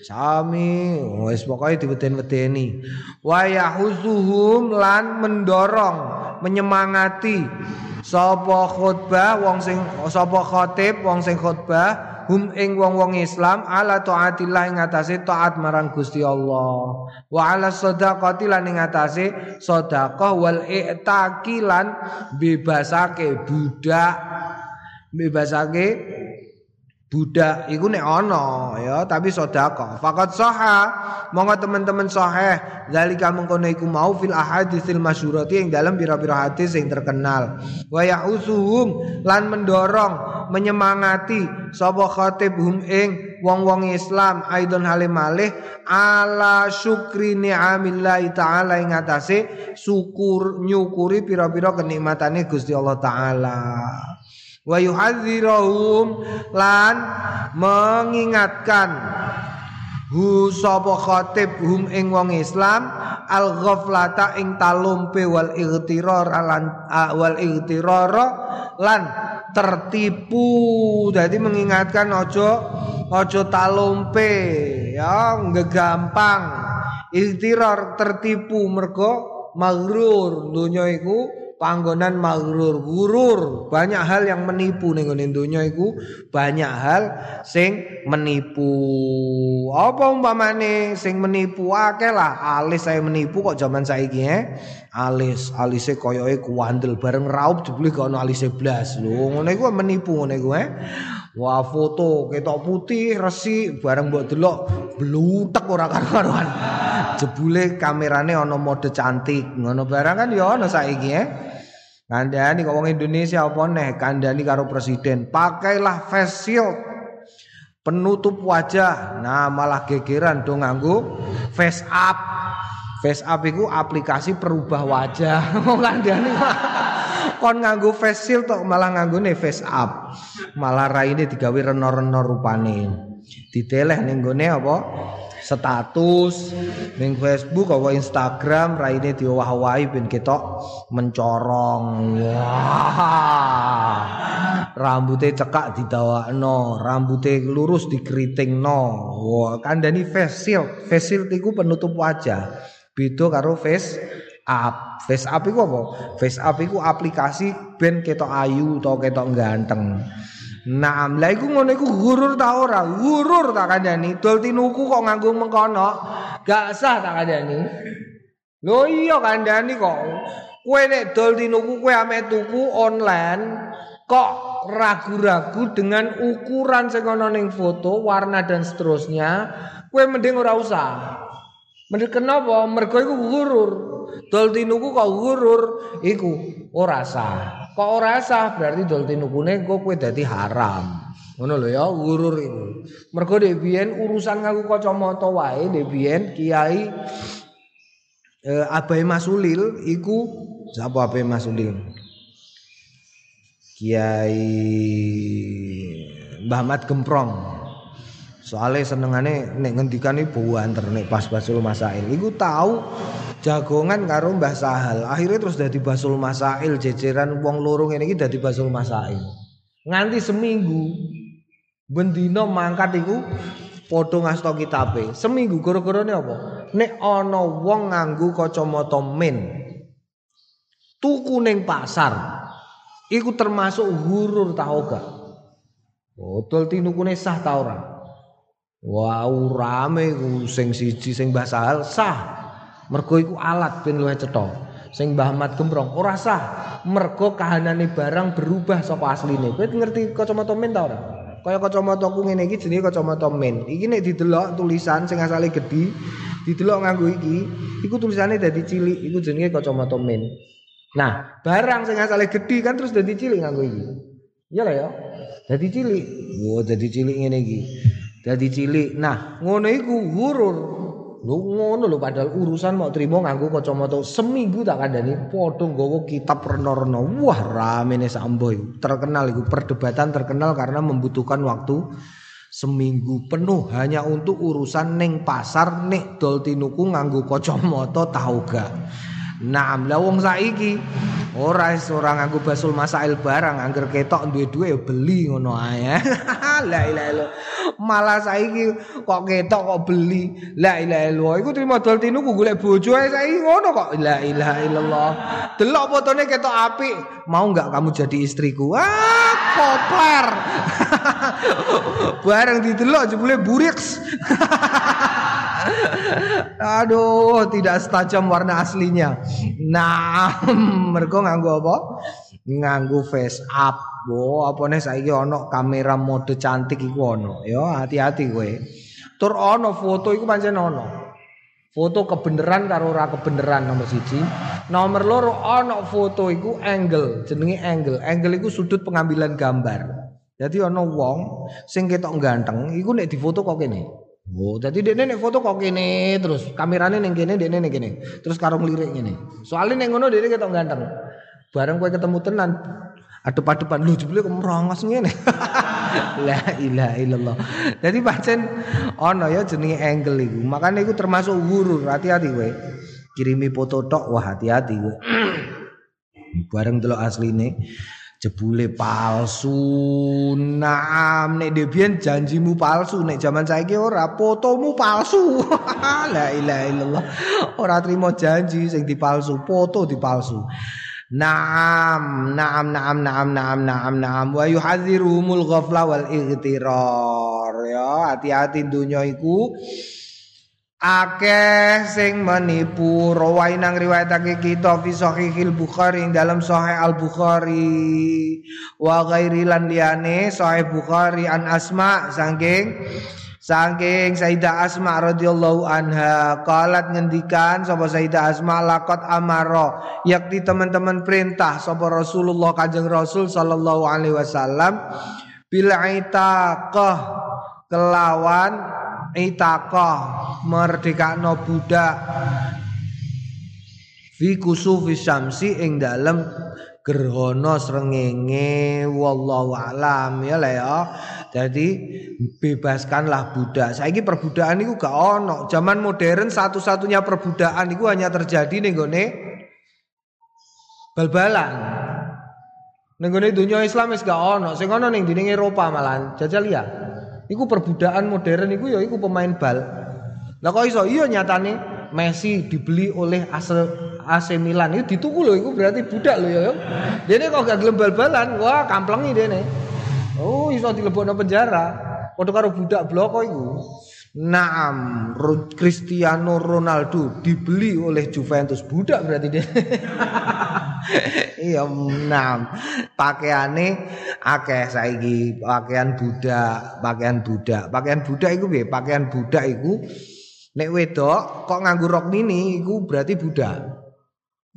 A: Sami wis pokoke diweden-wedeni. Wa yahuzuhum lan mendorong, menyemangati sapa khutbah wong sing sapa khatib wong sing khutbah hum ing wong-wong Islam ala taatillah ing atase taat marang Gusti Allah wa ala shadaqati lan ing atase sedekah wal i'taqilan bebasake budak bebasake budak iku nek ana ya tapi sedekah. Faqat saha monggo teman-teman sahih. Zalika mengkono iku mau fil ahaditsil masyhurati yang dalam pira-pira hadis yang terkenal. Wa ya'usuhum lan mendorong menyemangati sapa khatib hum ing wong-wong Islam aidon halim malih ala syukri ni'amillahi taala ing atase syukur nyukuri pira-pira kenikmatane Gusti Allah taala wa yuhadzirahum lan mengingatkan hu sapa khatib hum ing wong Islam al ghaflata ing talumpe wal igtirar lan wal igtirar lan tertipu. Jadi mengingatkan ojo ojo talumpe ya ngegampang igtirar tertipu mergo magrur dunya iku panggonan maghrur gurur banyak hal yang menipu ning ngene donya banyak hal sing menipu. Apa umpamane sing menipu? Akeh lah alis saya menipu kok zaman saiki eh alis alise koyoke kuandel bareng raup jebule gak ono alise blas. Lho ngene iku menipu ngene iku eh Wah foto ketok putih resi bareng mbok delok blutek ora karo-karuan. Jebule kamerane ana mode cantik. Ngono barang kan ya ana saiki eh. Kandani kok wong Indonesia apa neh kandani karo presiden. Pakailah face shield. Penutup wajah. Nah, malah gegeran dong nganggo face up. Face up itu aplikasi perubah wajah. Wong kandani kon nganggo face shield tok malah nganggo nih face up. Malah raine digawe reno-reno rupane. Diteleh ning apa? Status ning Facebook apa Instagram raine diowah-owahi ben ketok mencorong. Wah. Rambutnya cekak didawakno, rambutnya lurus dikeritingno. Wah, kandhani face shield. Face shield iku penutup wajah. Beda karo face up. Face up iku apa? Face up iku aplikasi ben ketok ayu atau ketok ganteng. Naam, lah iku ngono iku gurur ta ora? Gurur tak kandhani. Dol tinuku kok nganggo mengkono. Gak sah tak kandhani. Lho iya kandhani kok. Kowe nek dol tinuku kowe ame tuku online kok ragu-ragu dengan ukuran sing ana ning foto, warna dan seterusnya, kowe mending ora usah. Mending kenapa? Mergo iku gurur. Dol tinuku kok gurur iku ora sah. Kok ora sah berarti dol tinukune kok kowe dadi haram. Ngono lho ya gurur iku. Mergo dek biyen urusan ngaku kacamata wae dek biyen kiai eh, Abai Masulil iku sapa Abai Masulil? Kiai Mbah Mat Gemprong. Soalnya senengane nek ngendikan ibu anter nek pas basul masail. Iku tahu jagongan karo Mbah Sahal. Akhirnya terus dadi basul masail jejeran wong loro ngene iki dadi basul masail. Nganti seminggu bendino mangkat iku padha ngasto kitabe. Seminggu gara-garane apa? Nek ana wong nganggo kacamata min tuku ning pasar iku termasuk hurur ta ora? Botol tinukune sah ta ora? Wow rame ku sing siji sing Mbah Sahal sah. Mergo iku alat ben luwih cetha. Sing Mbah Ahmad Gembrong ora sah. Mergo kahanane barang berubah saka asline. Kowe ngerti kacamata min ta ora? Kaya kacamata ku ngene iki jenenge kacamata min. Iki nek didelok tulisan sing asale gedhi, didelok nganggo iki, iku tulisane dadi cilik, iku jenenge kacamata min. Nah, barang sing asale gedhi kan terus dadi cilik nganggo iki. Iya lah ya. Dadi cilik. Wo dadi cilik ngene iki. Dadi cilik. Nah, ngono iku gurur. Lho ngono lho padahal urusan mau trimo nganggo kacamata seminggu tak kandhani padha nggawa kitab rena-rena. Wah, ramene samboy. Terkenal iku perdebatan terkenal karena membutuhkan waktu seminggu penuh hanya untuk urusan ning pasar nek dol tinuku nganggo kacamata tahu gak. Nah, lah wong saiki Ora ora nganggo basul masail barang, angger ketok duwe-duwe ya beli ngono ae. La ilaha illallah. Malah saiki kok ketok kok beli. La ilaha illallah. Iku trimo dol tinu ku golek bojo ae saiki ngono kok. La ilaha illallah. Delok fotone ketok apik. Mau enggak kamu jadi istriku? Ah, kopar. Bareng didelok jebule buriks. Aduh, tidak setajam warna aslinya. Nah, mereka nganggo apa? Nganggo face up. Oh, apa nih saiki ono kamera mode cantik iku ono. Yo, hati-hati kowe. Tur ono foto iku pancen ono. Foto kebenaran karo ora kebenaran nomor siji. Nomor loro ono foto iku angle, jenenge angle. Angle iku sudut pengambilan gambar. Jadi ono wong sing ketok ganteng iku nek difoto kok kene. Oh, jadi dia nek foto kok kene terus kamerane ning kene dene ning kene. Terus karo ngelirik ngene. Soalnya ning ngono dia ketok ganteng. Bareng kowe ketemu tenan adep-adepan lu jebule kok merongos ngene. La ilaha illallah. Jadi pancen ono ya jenenge angle iku. Makane iku termasuk guru, hati-hati kowe. Kirimi foto tok wah hati-hati kowe. Bareng delok asline jebule palsu. Naam nek debian janjimu palsu nek zaman saiki ora fotomu palsu. La ilaha illallah. Ora trimo janji sing dipalsu foto dipalsu. Naam, naam, naam, naam, naam, naam, naam. Wa yuhadzirumul ghafla wal ightirar. Ya, hati-hati dunya iku akeh sing menipu rawai nang riwayatake kita fi sahihil bukhari dalam sahih al bukhari wa ghairi lan liyane sahih bukhari an asma saking saking Sayyidah Asma radhiyallahu anha. Qalat ngendikan sapa Sayyidah Asma? Laqad amara. Yakti teman-teman perintah sapa Rasulullah Kanjeng Rasul sallallahu alaihi wasallam bil kelawan itaqah merdekakno budak. Fi kusufi syamsi ing dalem gerhana srengenge wallahu alam. Ya lah ya. Jadi bebaskanlah budak. Saiki perbudakan itu gak ono. Zaman modern satu-satunya perbudakan itu hanya terjadi ning gone bal-balan. Ning gone dunia Islam wis gak ono. Sing ono ning dinding Eropa malah jajal ya Iku perbudakan modern iku ya iku pemain bal. Lah kok iso iya nyatane Messi dibeli oleh AC, AC Milan itu dituku loh iku berarti budak loh ya. Dene kok gak gelem bal-balan, wah kamplengi dene. Oh iso dilebokno penjara. Padha karo budak bloko iku. Naam, Cristiano Ronaldo dibeli oleh Juventus budak berarti dia. iya, naam. Pakaiane akeh saiki, pakaian budak, pakaian budak. Pakaian budak iku piye? Pakaian budak iku nek wedok kok nganggo rok mini iku berarti budak.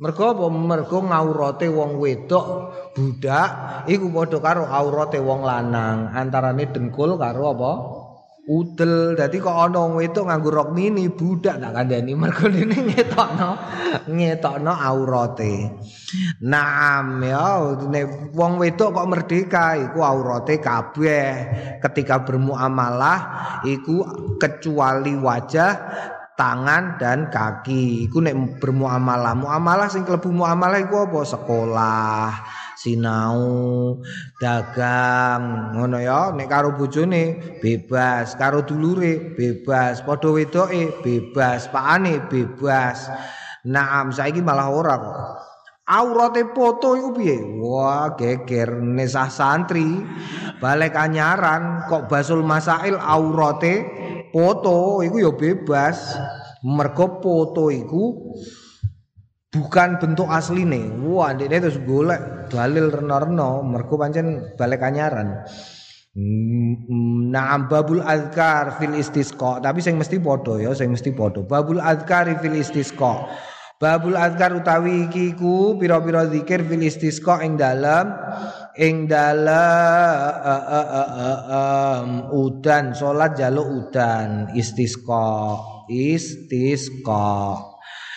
A: Mergo apa? Mergo ngaurate wong wedok budak iku padha karo aurate wong lanang, antarane dengkul karo apa? Udel. Dadi kok ana wong wedok nganggo rok mini budak tak kandhani. Mergo dene ngetokno ngetokno aurate naam ya. Wong wedok kok merdeka iku aurate kabeh. Ketika bermuamalah iku kecuali wajah tangan dan kaki. Iku nek bermuamalah muamalah sing klebu muamalah iku apa? Sekolah sinau. Dagang ngono ya nek karo bojone bebas. Karo dulure bebas. Padha wedoke bebas. Pakane bebas. Naam saiki malah ora kok. Aurate foto iku piye? Wah geger. Nesah santri balik anyaran kok basul masail aurate foto iku ya bebas. Mergo foto iku bukan bentuk asline. Wah, ndekne terus golek dalil rena-rena mergo pancen balik anyaran. Naam babul azkar fil istisqa, tapi sing mesti padha ya, sing mesti padha. Babul azkar fil istisqa. Babul azkar utawi iki ku pira-pira zikir fil istisqa ing dalam ing dalam uh, uh, uh, udan salat jaluk udan istisqa istisqa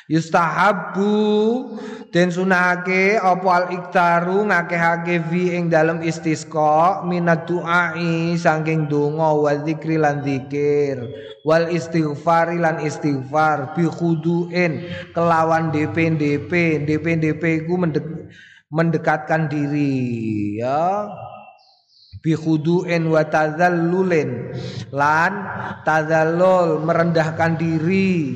A: yustahabu den sunake apa al iktaru ngakehake fi ing dalem istisqa minat duai saking donga wa zikri lan zikir wal istighfar lan istighfar bi khuduin kelawan DP DP DP DP iku mendek, mendekatkan diri ya. Bi khuduin wa tadzallulin lan tadzallul merendahkan diri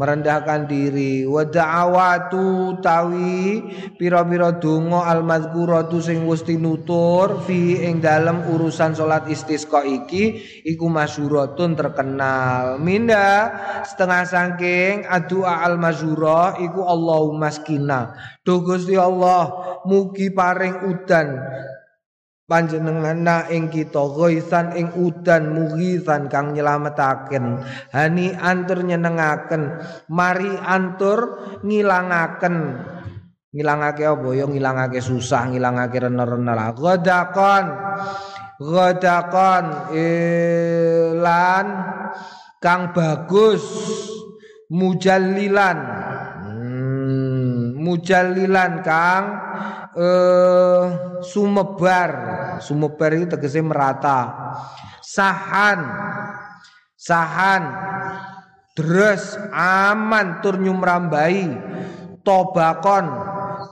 A: merendahkan diri. Wa da'awatu tawi pira-pira donga al mazkuratu sing wis tinutur fi ing dalem urusan salat istisqa iki iku masyhuratun terkenal. Minda setengah saking adua al masyhurah iku Allahumma skina. Do Gusti Allah mugi paring udan panjenengan ing kita ghaisan ing udan mughisan kang nyelametaken hani antur nyenengaken. Mari antur ngilangaken. Ngilangake apa? Ya ngilangake susah ngilangake rene-rene lah. Ghadaqan ghadaqan ilan kang bagus. Mujallilan. Hmm, mujallilan kang eh, sumebar. Sumebar itu tegese merata. Sahan. Sahan. Deres aman tur nyumrambai tobakon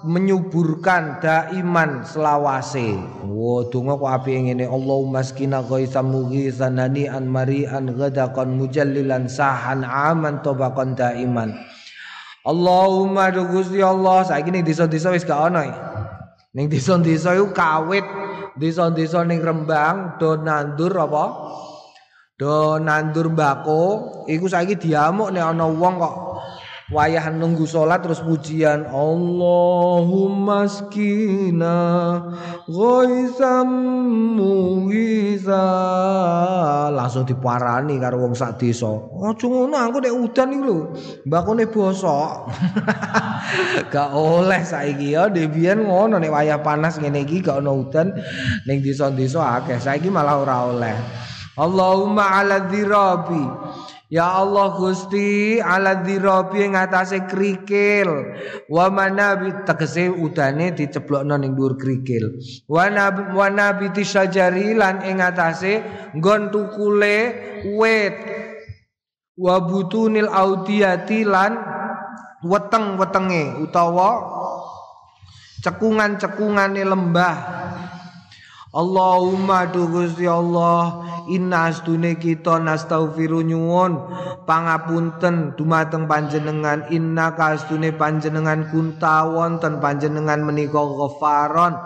A: menyuburkan daiman selawase. Wo donga kok api ngene Allahumma skina ghaitsan mughisan an mari'an ghadaqan mujallilan sahan aman tobakon daiman. Allahumma do Gusti Allah saiki ning desa-desa wis gak ono Ning desa-desa iku kawit desa-desa ning Rembang do nandur apa? Do nandur mbako iku saiki diamuk nek ana wong kok wayah nunggu sholat terus pujian. Allahumma skina ghaisam mughisa langsung diparani karo wong sak desa. Aja ngono aku nek udan iki lho mbakone bosok. Gak oleh saiki ya debian ngono nek wayah panas ngene iki gak ono udan ning desa-desa akeh. Saiki malah ora oleh. Allahumma ala dzirabi Ya Allah Gusti ala dirabi ing atase krikil wa manabi tegese udane diceblokno ning dhuwur krikil wa nabi wa nabi tisajari lan ing atase nggon tukule wit. Wa butunil audiyati lan weteng-wetenge utawa cekungan-cekungane lembah Allahumma du Gusti Allah inna astune kita nastaghfiru nyuwun. Pangapunten dumateng panjenengan inna kastune panjenengan kunta wonten panjenengan menika ghafaron.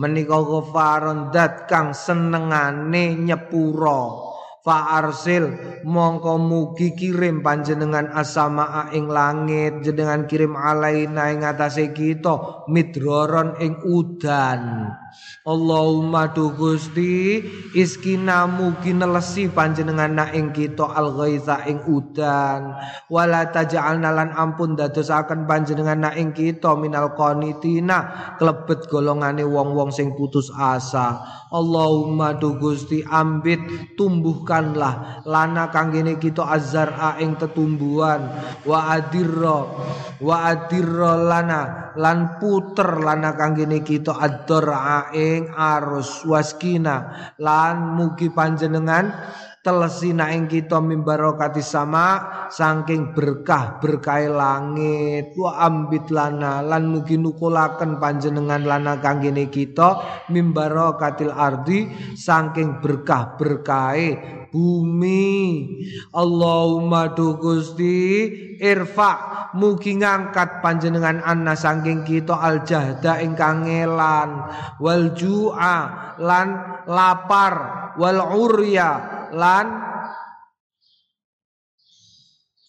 A: Menika ghafaron dat kang senengane nyepuro. Fa arsil mongko mugi kirim panjenengan asama ing langit jenengan kirim alaina ing atase kita midroron ing udan Allahumma tu Gusti iskina mugi nelesi panjenengan na ing kita al ghaitha ing udan. Wala taj'alna lan ampun dadosaken panjenengan na ing kita minal qanitina klebet golongane wong-wong sing putus asa. Allahumma tu Gusti ambit tumbuhkanlah lana kanggene kita azzara ing tetumbuhan. Wa adirra wa adirra lana lan puter lana kanggene kita ad-dara ing arus waskina. Lan mugi panjenengan telesina ing kita mimbarokati sama saking berkah berkah langit. Wa ambit lana lan mugi nukulaken panjenengan lana kanggene kita mimbarokatil ardi saking berkah berkah bumi. Allahumma du Gusti irfa. Mugi ngangkat panjenengan anna saking kita al jahda ingkang ngelan. Wal ju'a lan lapar. Wal urya lan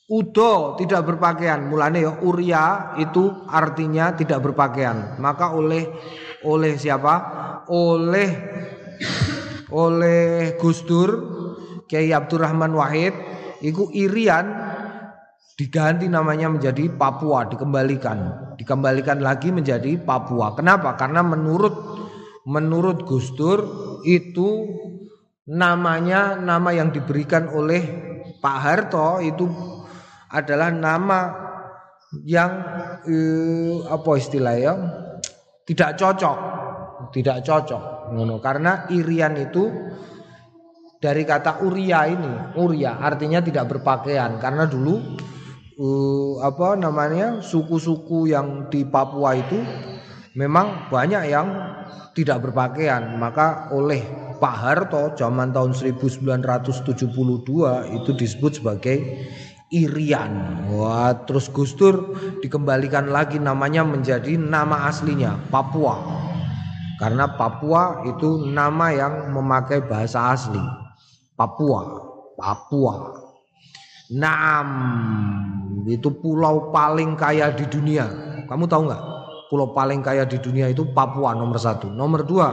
A: udo tidak berpakaian. Mulane ya urya itu artinya tidak berpakaian. Maka oleh oleh siapa? Oleh oleh Gusdur Kiai Abdurrahman Wahid itu irian diganti namanya menjadi Papua dikembalikan. Dikembalikan lagi menjadi Papua. Kenapa? Karena menurut menurut Gusdur itu namanya nama yang diberikan oleh Pak Harto itu adalah nama yang eh, apa istilahnya tidak cocok. Tidak cocok karena irian itu dari kata uria ini uria artinya tidak berpakaian karena dulu uh, apa namanya suku-suku yang di Papua itu memang banyak yang tidak berpakaian maka oleh Pak Harto zaman tahun 1972 itu disebut sebagai Irian. Wah, terus Gustur dikembalikan lagi namanya menjadi nama aslinya Papua. Karena Papua itu nama yang memakai bahasa asli. Papua, Papua. Naam, itu pulau paling kaya di dunia. Kamu tahu nggak? Pulau paling kaya di dunia itu Papua nomor satu. Nomor dua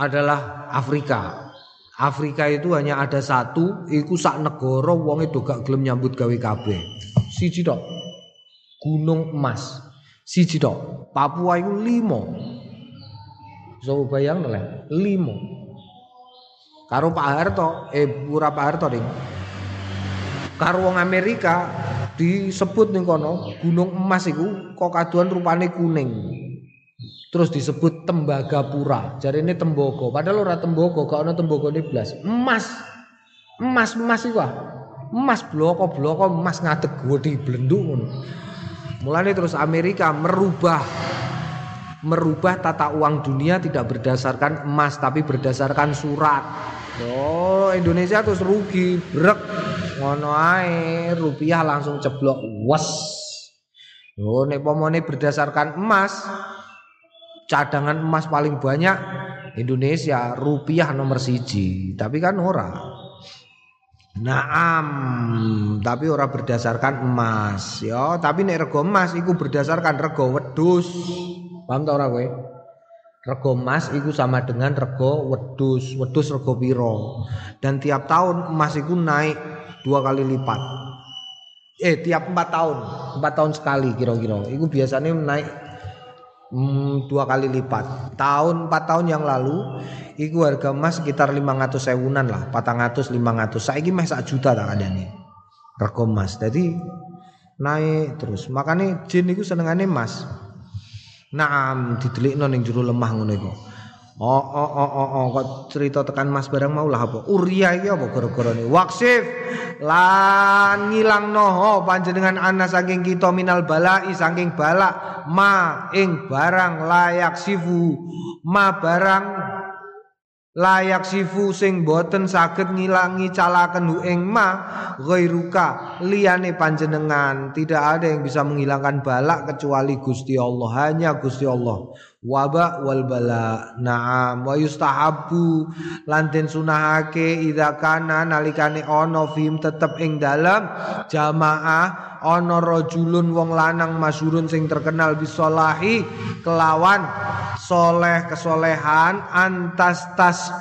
A: adalah Afrika. Afrika itu hanya ada satu, iku sak negara wonge do gak gelem nyambut gawe kabeh. Siji tok. Gunung Emas. Siji tok. Papua itu limo. So bayang limo. Karo Pak Harto, eh pura Pak Harto ding. Karo wong Amerika disebut ning kono Gunung Emas iku kok kaduan rupane kuning. Terus disebut Tembagapura. Jadi ini tembogo. Padahal ora tembogo, gak ono tembogo ini belas. Emas. Emas emas iku ah. Emas bloko bloko emas ngadeg di blenduk ngono. Mulane terus Amerika merubah merubah tata uang dunia tidak berdasarkan emas tapi berdasarkan surat. Oh, Indonesia terus rugi, brek. Ngono ae, rupiah langsung ceblok. Wes. Oh, nek pomone berdasarkan emas, cadangan emas paling banyak Indonesia rupiah nomor siji tapi kan ora Naam, tapi ora berdasarkan emas, ya. Tapi nek rego emas iku berdasarkan rego wedus. Paham ta ora kowe? Rego emas iku sama dengan rego wedus. Wedus rego piro. Dan tiap tahun emas iku naik dua kali lipat. Eh, tiap empat tahun, empat tahun sekali kira-kira. Iku biasanya naik Hmm, dua kali lipat. Tahun 4 tahun yang lalu iku harga emas sekitar 500 sewunan lah, 400 500. Saiki meh sak juta tak nih Rego emas. Jadi naik terus. Makanya jin iku senengane emas. Naam didelikno ning jero lemah ngono iku. Oh oh oh oh oh kok cerita tekan Mas barang mau lah apa? Uria iki apa gara-gara ne? Waksif lan ngilangno ho panjenengan ana saking kita minal balai saking bala ma ing barang layak sifu ma barang layak sifu sing boten saged ngilangi calaken hu ing ma ghairuka liyane panjenengan. Tidak ada yang bisa menghilangkan balak kecuali Gusti Allah hanya Gusti Allah waba wal bala. Na'am wa yustahabu. Lan den sunahake idza kana nalikane ana fim tetep ing dalam. Jamaah ana rajulun wong lanang masyurun sing terkenal bisolahi kelawan soleh kesolehan antas tas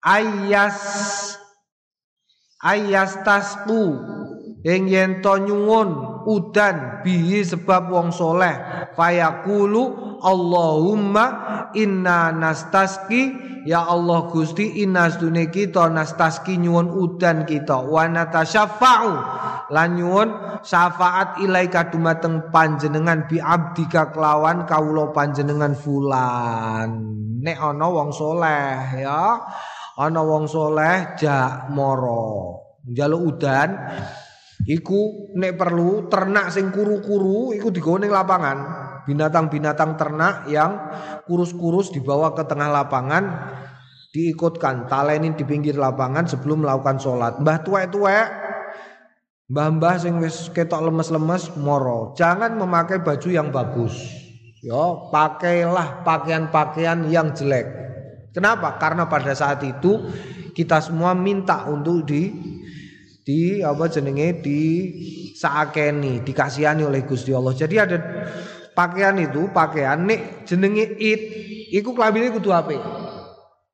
A: ayas ayas tasku ing yen to nyuwun udan bihi sebab wong soleh fayaqulu Allahumma inna nastaski. Ya Allah Gusti inna sedune kita nastaski nyuwun udan kita. Wa natasyafa'u. Lan nyuwun syafaat ilaika dumateng panjenengan bi abdika kelawan kawula panjenengan fulan. Nek ana wong soleh ya. Ana wong soleh jak moro. Njaluk udan Iku nek perlu ternak sing kuru-kuru iku digone lapangan. Binatang-binatang ternak yang kurus-kurus dibawa ke tengah lapangan diikutkan talenin di pinggir lapangan sebelum melakukan sholat. Mbah tuwek-tuwek Mbah-mbah sing wis ketok lemes-lemes moro. Jangan memakai baju yang bagus. Yo, pakailah pakaian-pakaian yang jelek. Kenapa? Karena pada saat itu kita semua minta untuk di di apa jenenge di saakeni dikasihani oleh Gusti Allah. Jadi ada pakaian itu pakaian nek jenenge it iku klambine kudu apik.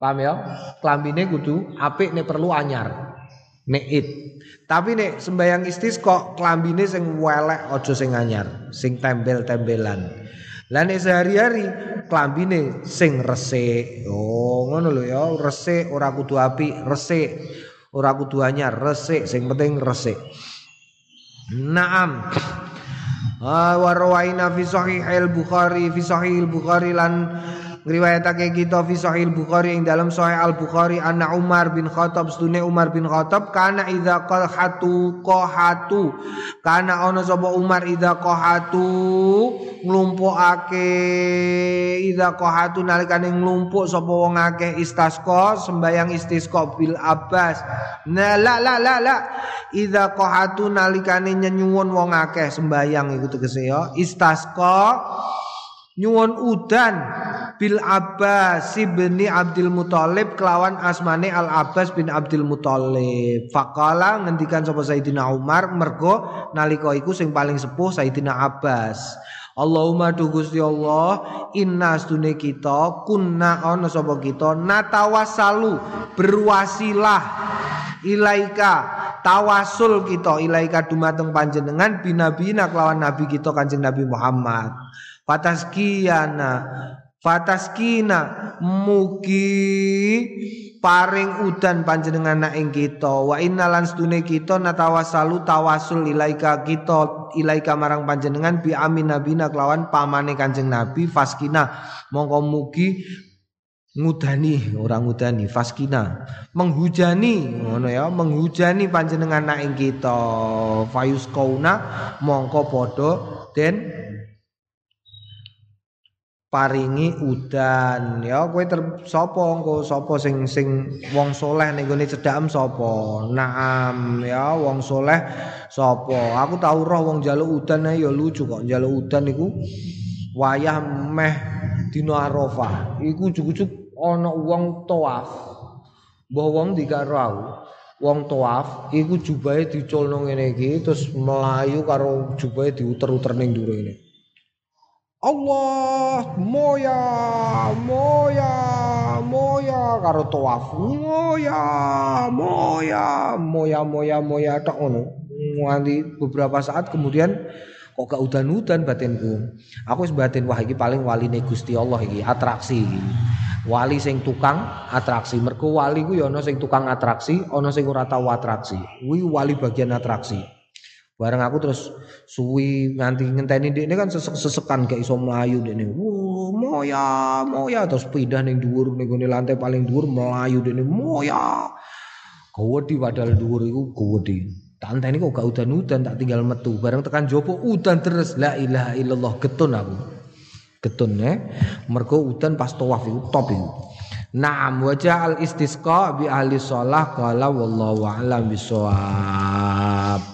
A: Paham ya? Klambine kudu apik nek perlu anyar. Nek it. Tapi nek sembayang istisqa klambine sing welek aja sing anyar, sing tembel-tembelan. Lah nek sehari-hari klambine sing resik. Oh, ngono lho ya, resik ora kudu apik, resik. Ora kudu anyar, resik, sing penting resik. Naam. Ah wa rawaina fi sahih al-Bukhari fi sahih al-Bukhari lan ngriwayatake kita fi sahih Bukhari ing dalam sahih Al Bukhari anna Umar bin Khattab sedune Umar bin Khattab kana idza qahatu qahatu. Kana ana sapa Umar idza qahatu nglumpukake idza qahatu nalikane nglumpuk sapa wong akeh istasqa sembayang istisqa bil Abbas. Nah la la la la. Idza qahatu nalikane nyenyuwun wong akeh sembayang iku tegese ya istasqa nyuwun udan bil Abbas bin Abdul Muthalib kelawan asmane Al Abbas bin Abdul Muthalib. Faqala ngendikan sapa Sayyidina Umar mergo nalika iku sing paling sepuh Sayyidina Abbas. Allahumma du Gusti Allah inna stune kita kunna ana sapa kita natawassalu berwasilah ilaika tawasul kita ilaika dumateng panjenengan binabina kelawan nabi kita Kanjeng Nabi Muhammad fataskiyana. Fataskina mugi paring udan panjenengan ing kita. Wa innalan stune kita natawasalu tawasul ilaika kita ilaika marang panjenengan bi amin nabina kelawan pamane kanjeng nabi faskina. Mongko mugi ngudani orang ngudani faskina. Menghujani ngono ya menghujani panjenengan ing kita. Fayus kauna mongko padha den paringi udan. Ya kowe ter sapa engko? Sapa sing sing wong soleh ning gone cedhakem sapa? Naam. Ya wong soleh sapa? Aku tau roh wong njaluk udan ya lucu kok. Njaluk udan iku wayah meh dina arafah. Iku ujug-ujug ana wong tawaf mbah wong dikaro wong tawaf iku jubahe diculno ngene iki terus melayu karo jubahe diuter-uter ning dhuwur ngene Allah moya moya moya. Karo tawaf moya moya moya moya moya. Tok ngono. Nganti beberapa saat kemudian kok gak udan-udan batinku aku wis batin wah iki paling waline Gusti Allah iki atraksi iki. Wali sing tukang atraksi. Mergo wali ku ya ana sing tukang atraksi ana sing ora tau atraksi. Kuwi wali bagian atraksi Bareng aku terus suwi nganti ngenteni ini kan sesek-sesekan kayak iso melayu ini. Wuh, moya, moya terus pindah ning dhuwur ning lantai paling dhuwur melayu ini moya. Gawedi padahal dhuwur iku gawedi. Tak ini kok gak udan-udan tak tinggal metu. Bareng tekan jopo udan terus. La ilaha illallah getun aku. Getun ya. Mergo udan pas tawaf iku top iku. Naam wajah al istisqa bi ahli shalah qala wallahu a'lam bisawab.